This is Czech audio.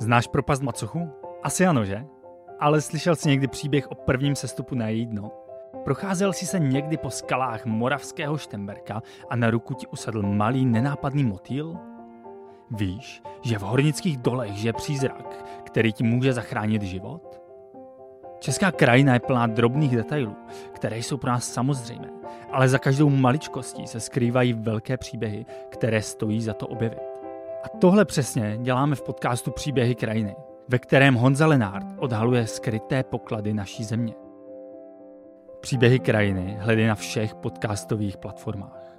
Znáš propast Macochu? Asi ano, že? Ale slyšel jsi někdy příběh o prvním sestupu na její dno? Procházel jsi se někdy po skalách moravského Štemberka a na ruku ti usedl malý nenápadný motýl? Víš, že v hornických dolech žije přízrak, který ti může zachránit život? Česká krajina je plná drobných detailů, které jsou pro nás samozřejmé, ale za každou maličkostí se skrývají velké příběhy, které stojí za to objevit. A tohle přesně děláme v podcastu Příběhy krajiny, ve kterém Honza Lenard odhaluje skryté poklady naší země. Příběhy krajiny hledej na všech podcastových platformách.